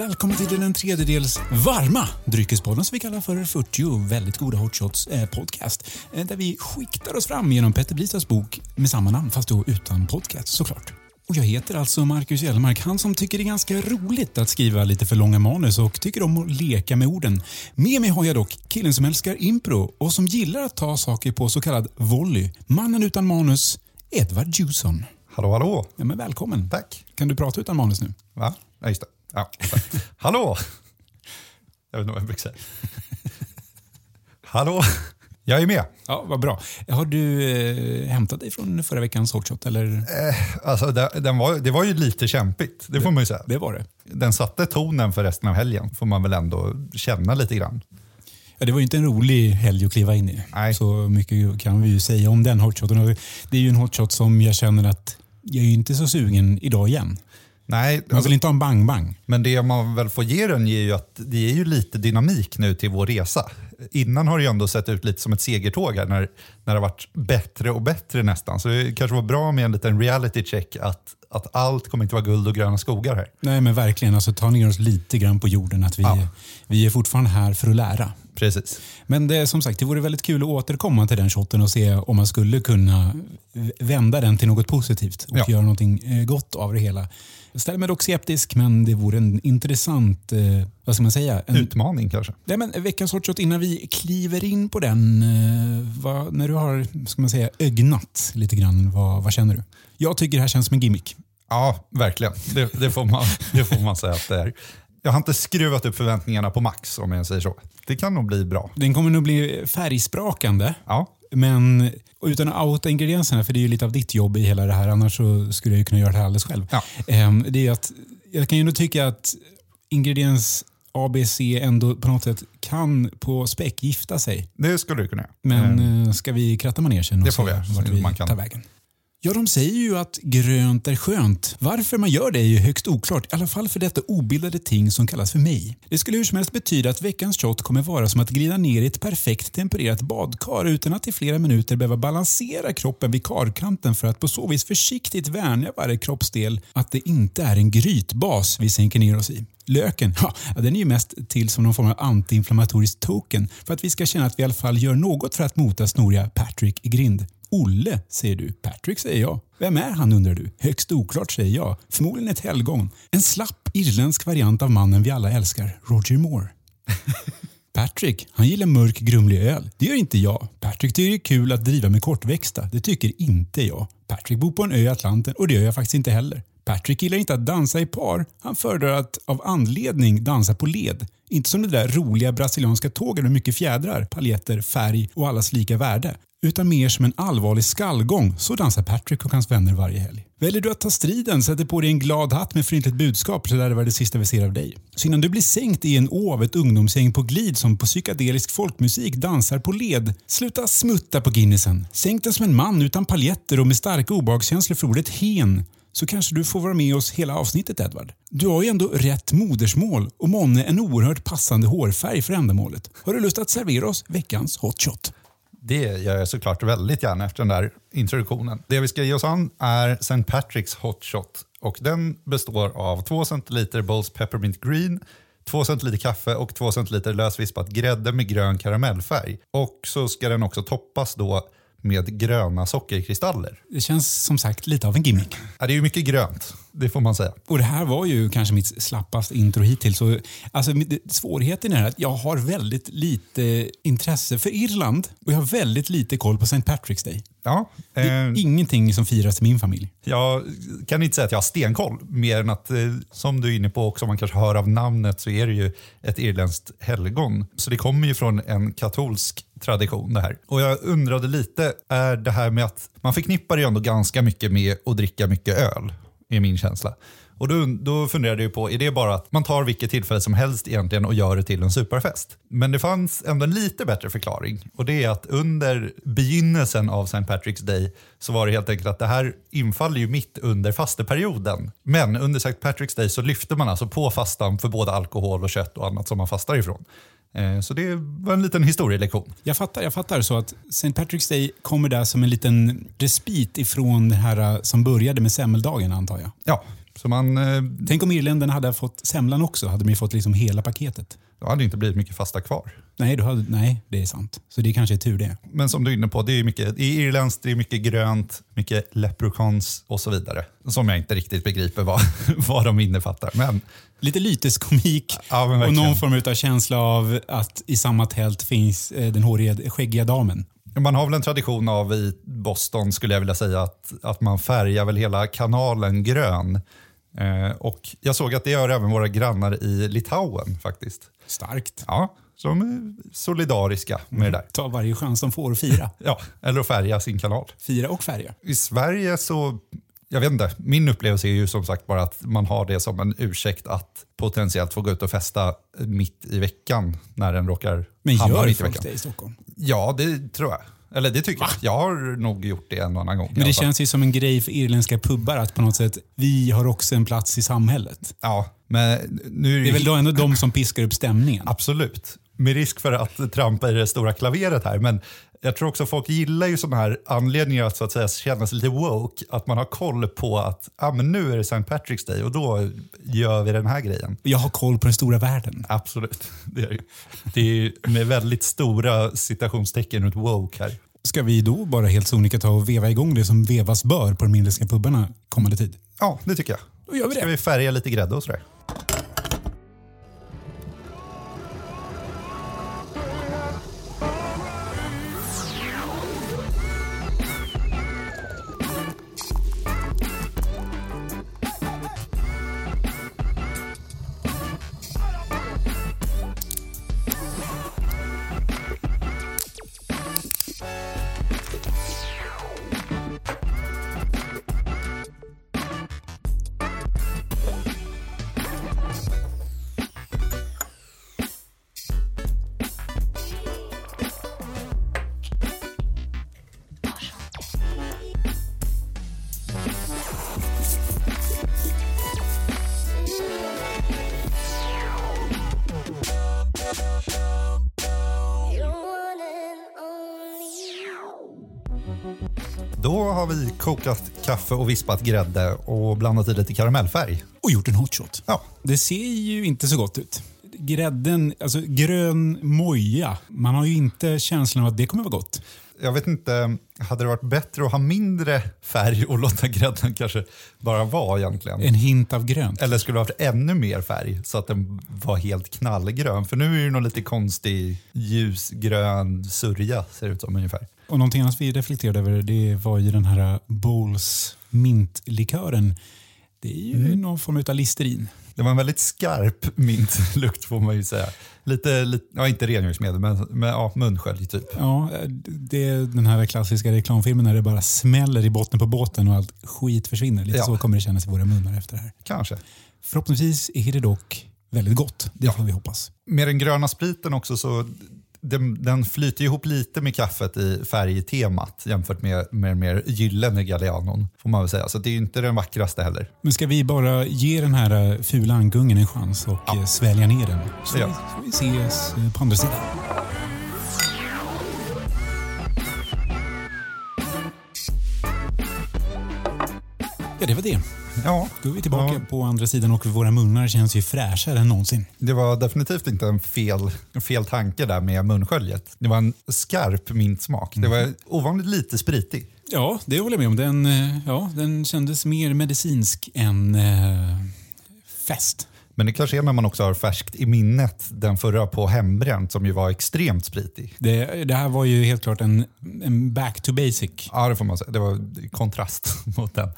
Välkommen till den tredjedels varma dryckespodden som vi kallar för 40 väldigt goda hotshots eh, podcast. Eh, där vi skiktar oss fram genom Petter Brisas bok med samma namn fast då utan podcast såklart. Och jag heter alltså Marcus Hjelmark, han som tycker det är ganska roligt att skriva lite för långa manus och tycker om att leka med orden. Med mig har jag dock killen som älskar impro och som gillar att ta saker på så kallad volley. Mannen utan manus, Edvard Jusson. Hallå, hallå. Ja, men välkommen. Tack. Kan du prata utan manus nu? Va? Ja, just det. Ja. hallå! Jag vet inte vad jag brukar säga. hallå! Jag är med. Ja, vad bra. Har du eh, hämtat dig från förra veckans hotshot? Eller? Eh, alltså, det, den var, det var ju lite kämpigt, det, får man ju säga. Det var det. Den satte tonen för resten av helgen, får man väl ändå känna lite grann. Ja, det var ju inte en rolig helg att kliva in i. Nej. Så mycket kan vi ju säga om den hotshoten. Det är ju en hotshot som jag känner att jag är inte så sugen idag igen. Nej, Man vill inte ha en bang-bang. men det man väl får ge den är ju att det är ju lite dynamik nu till vår resa. Innan har det ju ändå sett ut lite som ett segertåg här när, när det har varit bättre och bättre nästan. Så det kanske var bra med en liten reality check att, att allt kommer inte vara guld och gröna skogar här. Nej, men verkligen. Alltså, ta ner oss lite grann på jorden. Att vi, Ja. vi är fortfarande här för att lära. Precis. Men det, som sagt, det vore väldigt kul att återkomma till den shoten och se om man skulle kunna vända den till något positivt och Ja. göra någonting eh, gott av det hela. Jag ställer mig dock skeptisk, men det vore en intressant, eh, vad ska man säga? En, Utmaning kanske. Nej, men veckans hotshot innan vi kliver in på den. Eh, vad, när du har ska man säga, ögnat lite grann, vad, vad känner du? Jag tycker det här känns som en gimmick. Ja, verkligen. Det, det, får man, det får man säga att det är. Jag har inte skruvat upp förväntningarna på max om jag säger så. Det kan nog bli bra. Den kommer nog bli färgsprakande. Ja, Men utan att outa ingredienserna, för det är ju lite av ditt jobb i hela det här, annars så skulle jag ju kunna göra det här alldeles själv. Ja. Ehm, Det är att, jag kan ju ändå tycka att ingrediens ABC ändå på något sätt kan på späck gifta sig. det skulle du kunna göra. Men eh, ska vi kratta manegen och det får se vi så vart vi man kan. tar vägen? Ja, de säger ju att grönt är skönt. Varför man gör det är ju högst oklart, i alla fall för detta obildade ting som kallas för mig. Det skulle hur som helst betyda att veckans shot kommer vara som att glida ner i ett perfekt tempererat badkar utan att i flera minuter behöva balansera kroppen vid karkanten för att på så vis försiktigt vänja varje kroppsdel att det inte är en grytbas vi sänker ner oss i. Löken, ja, den är ju mest till som någon form av antiinflammatorisk token för att vi ska känna att vi i alla fall gör något för att mota snoriga Patrick i grind. Olle, säger du. Patrick, säger jag. Vem är han, undrar du? Högst oklart, säger jag. Förmodligen ett helgon. En slapp irländsk variant av mannen vi alla älskar, Roger Moore. Patrick, han gillar mörk grumlig öl. Det gör inte jag. Patrick tycker det är kul att driva med kortväxta. Det tycker inte jag. Patrick bor på en ö i Atlanten och det gör jag faktiskt inte heller. Patrick gillar inte att dansa i par. Han föredrar att av anledning dansa på led. Inte som det där roliga brasilianska tåget med mycket fjädrar, paljetter, färg och allas lika värde. Utan mer som en allvarlig skallgång. Så dansar Patrick och hans vänner varje helg. Väljer du att ta striden, sätter på dig en glad hatt med förintligt budskap så lär det vara det sista vi ser av dig. Så innan du blir sänkt i en å av ett ungdomsgäng på glid som på psykedelisk folkmusik dansar på led, sluta smutta på Guinnessen. Sänk den som en man utan paljetter och med starka obehagskänslor för ordet hen så kanske du får vara med oss hela avsnittet Edvard. Du har ju ändå rätt modersmål och månne en oerhört passande hårfärg för ändamålet. Har du lust att servera oss veckans hot shot? Det gör jag såklart väldigt gärna efter den där introduktionen. Det vi ska ge oss an är St. Patrick's Hotshot Och den består av 2 centiliter Bowls Peppermint Green, 2 centiliter kaffe och 2 centiliter lösvispat grädde med grön karamellfärg. Och så ska den också toppas då med gröna sockerkristaller. Det känns som sagt lite av en gimmick. Ja, det är ju mycket grönt, det får man säga. Och det här var ju kanske mitt slappaste intro hittills. Så, alltså, svårigheten är att jag har väldigt lite intresse för Irland och jag har väldigt lite koll på St. Patrick's Day. Ja, Det är eh, ingenting som firas i min familj. Jag kan inte säga att jag har stenkoll, mer än att eh, som du är inne på också, om man kanske hör av namnet så är det ju ett irländskt helgon. Så det kommer ju från en katolsk tradition det här. Och jag undrade lite, är det här med att man förknippar ju ändå ganska mycket med att dricka mycket öl, är min känsla. Och då, då funderade jag på, är det bara att man tar vilket tillfälle som helst egentligen och gör det till en superfest? Men det fanns ändå en lite bättre förklaring och det är att under begynnelsen av St. Patrick's Day så var det helt enkelt att det här infaller ju mitt under fasteperioden. Men under St. Patrick's Day så lyfte man alltså på fastan för både alkohol och kött och annat som man fastar ifrån. Eh, Så det var en liten historielektion. Jag fattar, jag fattar så att St. Patrick's Day kommer där som en liten respit ifrån det här eh, som började med semmeldagen antar jag. Ja, Så man, eh, Tänk om irländarna hade fått semlan också. Hade de fått liksom hela paketet. då hade det inte blivit mycket fasta kvar. Nej, då hade, nej, det är sant. Så det kanske är tur det. Men som du är inne på, det är mycket, i irländskt det är mycket grönt, mycket leprechauns och så vidare. Som jag inte riktigt begriper vad, vad de innefattar. Men Lite lyteskomik Ja, och någon form av känsla av att i samma tält finns eh, den håriga, skäggiga damen. Man har väl en tradition av i Boston, skulle jag vilja säga, att, att man färgar väl hela kanalen grön. Eh, och jag såg att det gör även våra grannar i Litauen faktiskt. Starkt. Ja, så de är solidariska med det där. Ta varje chans de får att fira. Ja, eller att färga sin kanal. Fira och färga. I Sverige så, jag vet inte, min upplevelse är ju som sagt bara att man har det som en ursäkt att potentiellt få gå ut och festa mitt i veckan när den råkar Men hamna gör mitt i folk veckan. det i Stockholm? Ja, det tror jag. Eller det tycker jag. Jag har nog gjort det en annan gång. Men det känns ju som en grej för irländska pubbar att på något sätt, vi har också en plats i samhället. Ja, men nu är Det är väl då ändå de som piskar upp stämningen. Absolut. Med risk för att trampa i det stora klaveret här. Men jag tror också folk gillar ju sådana här anledningar att, så att säga, känna sig lite woke. Att man har koll på att ah, men nu är det St. Patrick's Day och då gör vi den här grejen. Jag har koll på den stora världen. Absolut. Det är, det. är med väldigt stora citationstecken runt woke här. Ska vi då bara helt sonika ta och veva igång det som vevas bör på de irländska pubbarna kommande tid? Ja, det tycker jag. Då gör vi Ska det. vi färga lite grädde och sådär? Vi kokat kaffe och vispat grädde och blandat i lite karamellfärg. Och gjort en hotshot. Ja, Det ser ju inte så gott ut. Grädden, alltså grön moja. Man har ju inte känslan av att det kommer vara gott. Jag vet inte, hade det varit bättre att ha mindre färg och låta grädden kanske bara vara egentligen? En hint av grönt. Eller skulle det ha haft ännu mer färg så att den var helt knallgrön? För nu är det någon lite konstig ljusgrön sörja ser det ut som ungefär. Och någonting annat vi reflekterade över det var ju den här Bowls mintlikören. Det är ju någon form av listerin. Det var en väldigt skarp mintlukt får man ju säga. Lite, lite ja inte rengöringsmedel men, men ja, munskölj typ. Ja, det är den här klassiska reklamfilmen när det bara smäller i botten på båten och allt skit försvinner. Lite Ja. så kommer det kännas i våra munnar efter det här. Kanske. Förhoppningsvis är det dock väldigt gott. Det får vi hoppas. Med den gröna spriten också så den, den flyter ihop lite med kaffet i färgtemat jämfört med, med den mer gyllene Gallianon. Får man väl säga. Så det är inte den vackraste heller. Men ska vi bara ge den här eh, fula ankungen en chans och Ja. eh, svälja ner den? Så Ja. vi, så vi ses eh, på andra sidan. Ja, det var det. Ja, Då är vi tillbaka Ja. på andra sidan och våra munnar känns ju fräschare än någonsin. det var definitivt inte en fel, fel tanke där med munsköljet. Det var en skarp mintsmak. Det var ovanligt lite spritig. Ja, det håller jag med om. Den, eh, ja, den kändes mer medicinsk än eh, fest. Men det kanske är när man också har färskt i minnet den förra på hembränt som ju var extremt spritig. Det, det här var ju helt klart en, en back to basic. Ja, det får man säga. Det var kontrast mot den.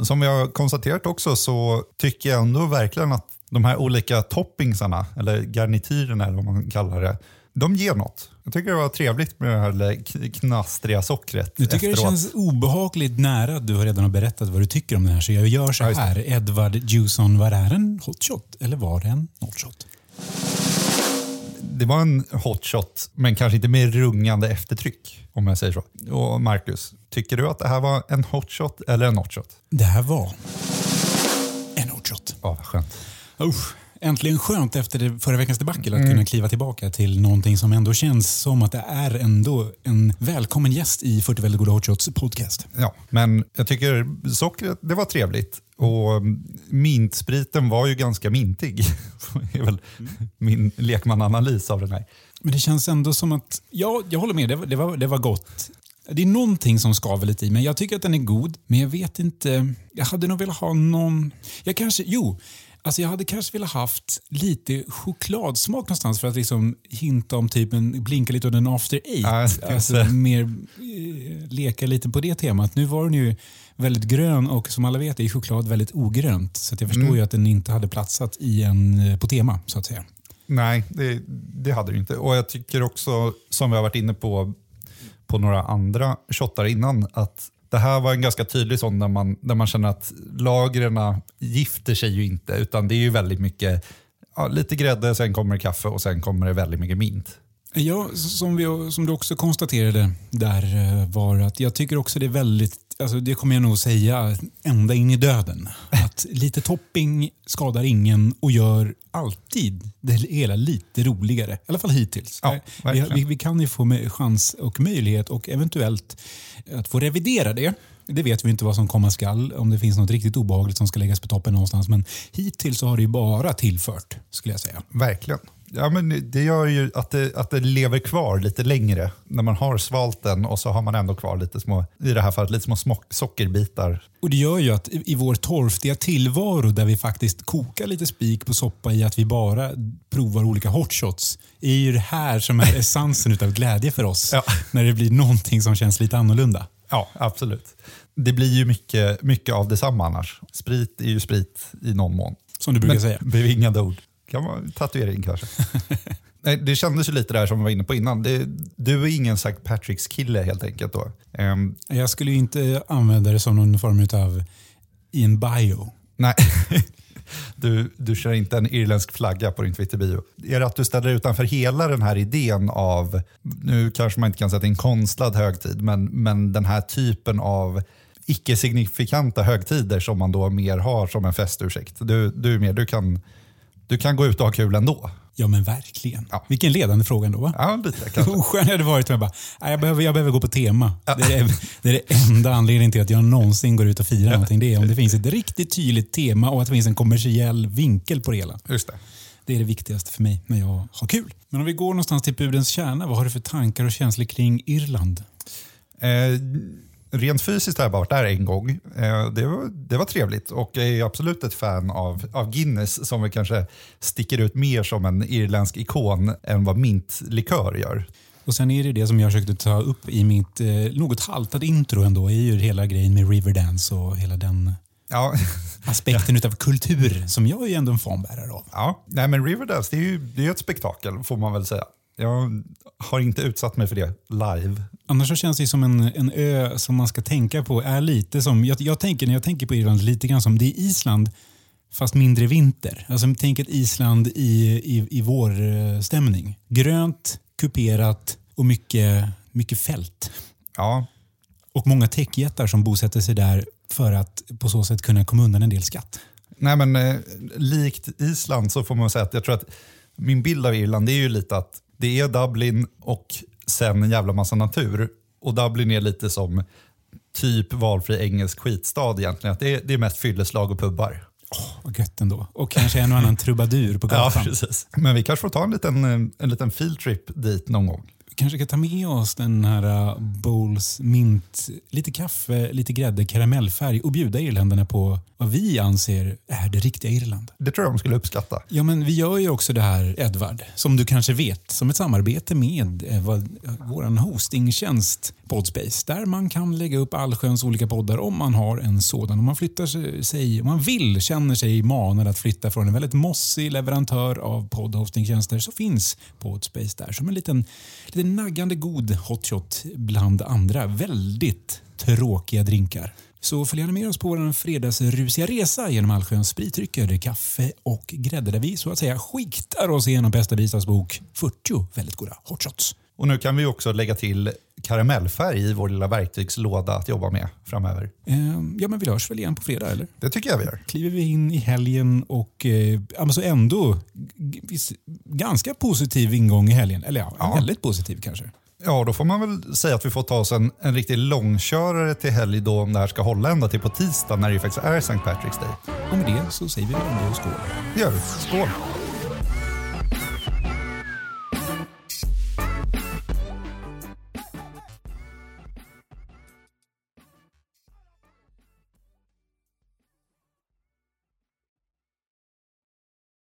Men som vi har konstaterat också så tycker jag ändå verkligen att de här olika toppingsarna, eller garnityrerna eller vad man kallar det, de ger något. Jag tycker det var trevligt med det här knastriga sockret Du tycker efteråt. det känns obehagligt nära att du redan har berättat vad du tycker om det här. Så jag gör så Ja, här. Edward Juson, var det här en hot shot eller var det en not shot? Det var en hot shot, men kanske inte med rungande eftertryck, om jag säger så. Och Marcus, tycker du att det här var en hot shot eller en not shot? Det här var en hot shot. Ja, vad skönt. Usch. Äntligen skönt efter förra veckans debacle att kunna kliva tillbaka till någonting som ändå känns som att det är ändå en välkommen gäst i 40 väldigt goda hotshots podcast. Ja, men jag tycker sockret, det var trevligt. Och mintspriten var ju ganska mintig. Det är väl min lekmananalys av den här. Men det känns ändå som att, ja, jag håller med, det var, det var, det var gott. Det är någonting som skaver lite i, men jag tycker att den är god. Men jag vet inte, jag hade nog velat ha någon, jag kanske, jo, Alltså jag hade kanske velat haft lite chokladsmak någonstans för att liksom hinta om typ en, blinka lite åt en after eight. Ja, alltså mer eh, leka lite på det temat. Nu var den ju väldigt grön och som alla vet är choklad väldigt ogrönt. Så jag förstår ju att den inte hade platsat i en, eh, på tema så att säga. Nej, det, det hade det inte. Och jag tycker också, som vi har varit inne på på några andra shottar innan, att det här var en ganska tydlig sån där man, där man känner att lagren gifter sig ju inte, utan det är ju väldigt mycket, ja, lite grädde, sen kommer det kaffe och sen kommer det väldigt mycket mint. Ja, som, vi, som du också konstaterade där eh, var att jag tycker också det är väldigt, alltså det kommer jag nog säga ända in i döden. Att lite topping skadar ingen och gör alltid det hela lite roligare. I alla fall hittills. Ja, Eh, vi, vi, kan ju få med chans och möjlighet och eventuellt att få revidera det. Det vet vi inte vad som komma skall, om det finns något riktigt obehagligt som ska läggas på toppen någonstans. Men hittills har det ju bara tillfört, skulle jag säga. Verkligen. Ja, men det gör ju att det, att det lever kvar lite längre. När man har svalt den och så har man ändå kvar lite små, i det här fallet, lite små smock, sockerbitar. Och Det gör ju att i i vår torftiga tillvaro där vi faktiskt kokar lite spik på soppa i att vi bara provar olika hotshots är ju det här som är essensen utav glädje för oss. Ja. När det blir någonting som känns lite annorlunda. Ja, absolut. Det blir ju mycket, mycket av detsamma annars. Sprit är ju sprit i någon mån. Som du brukar Men säga. Bevingade ord. Kan vara tatuering kanske. Nej, det kändes ju lite där som vi var inne på innan. Det, du är ingen St. Patricks kille helt enkelt då. Ehm, Jag skulle ju inte använda det som någon form av i en bio. nej, du, du kör inte en irländsk flagga på din Twitter-bio. Är det att du ställer dig utanför hela den här idén av, nu kanske man inte kan säga att det är en konstlad högtid, men, men den här typen av icke-signifikanta högtider som man då mer har som en festursäkt. Du, du är mer, du kan, du kan gå ut och ha kul ändå. Ja men verkligen. Ja. Vilken ledande fråga ändå va? Ja, lite kanske. Hur skön hade det varit om jag bara, "Nej, jag behöver, jag behöver gå på tema. Det, är, det- är det enda anledningen till att jag någonsin går ut och firar någonting. Det är om det finns ett riktigt tydligt tema och att det finns en kommersiell vinkel på det hela. Just det. Det är det viktigaste för mig när jag har kul. Men om vi går någonstans till pudens kärna, vad har du för tankar och känslor kring Irland? Eh, rent fysiskt har jag bara varit där en gång. Eh, det, var, det var trevligt och jag är absolut ett fan av, av Guinness som väl kanske sticker ut mer som en irländsk ikon än vad mintlikör gör. Och sen är det det som jag försökte ta upp i mitt eh, något haltade intro ändå, är ju hela grejen med Riverdance och hela den Ja, aspekten utav kultur som jag är ju ändå en fanbärare av. ja. Nej, men Riverdance det är ju det är ett spektakel får man väl säga. Jag har inte utsatt mig för det live. Annars så känns det som en, en ö som man ska tänka på. är lite som, jag, jag tänker När jag tänker på Irland lite grann som det är Island fast mindre vinter. Alltså tänk ett Island i, i, i vårstämning. Grönt, kuperat och mycket, mycket fält. Ja, Och många techjättar som bosätter sig där för att på så sätt kunna komma undan en del skatt. Nej, men eh, likt Island så får man säga att jag tror att min bild av Irland är ju lite att det är Dublin och sen en jävla massa natur. Och Dublin är lite som typ valfri engelsk skitstad egentligen. Att det, är, det är mest fylleslag och pubbar. Vad gött ändå. Och kanske en och annan trubadur på gatan. precis. Men vi kanske får ta en liten, en liten fieldtrip dit någon gång. Kanske kan ta med oss den här uh, Bowls mint, lite kaffe, lite grädde, karamellfärg och bjuda irländarna på vad vi anser är det riktiga Irland. Det tror jag de skulle uppskatta. Ja, men vi gör ju också det här, Edvard, som du kanske vet, som ett samarbete med eh, vad, vår hostingtjänst Podspace, där man kan lägga upp allsköns olika poddar om man har en sådan. Om man flyttar sig, om man vill, känner sig manad att flytta från en väldigt mossig leverantör av poddhostingtjänster så finns Podspace där som en liten, liten naggande god hotshot bland andra väldigt tråkiga drinkar. Så följ gärna med oss på vår fredagsrusiga resa genom allsköns spritdrycker, kaffe och grädde där vi så att säga skiktar oss igenom bästa Bisas bok 40 väldigt goda hotshots. Och nu kan vi också lägga till karamellfärg i vår lilla verktygslåda att jobba med framöver. Eh, ja, men vi hörs väl igen på fredag, eller? Det tycker jag vi gör. kliver vi in i helgen och eh, alltså ändå ganska positiv ingång i helgen. Eller ja, Ja. väldigt positiv kanske. Ja, då får man väl säga att vi får ta oss en, en riktig långkörare till helg då om det här ska hålla ända till på tisdag när det ju faktiskt är St. Patrick's Day. Och med det så säger vi väl ändå skål. Det gör vi. Skål!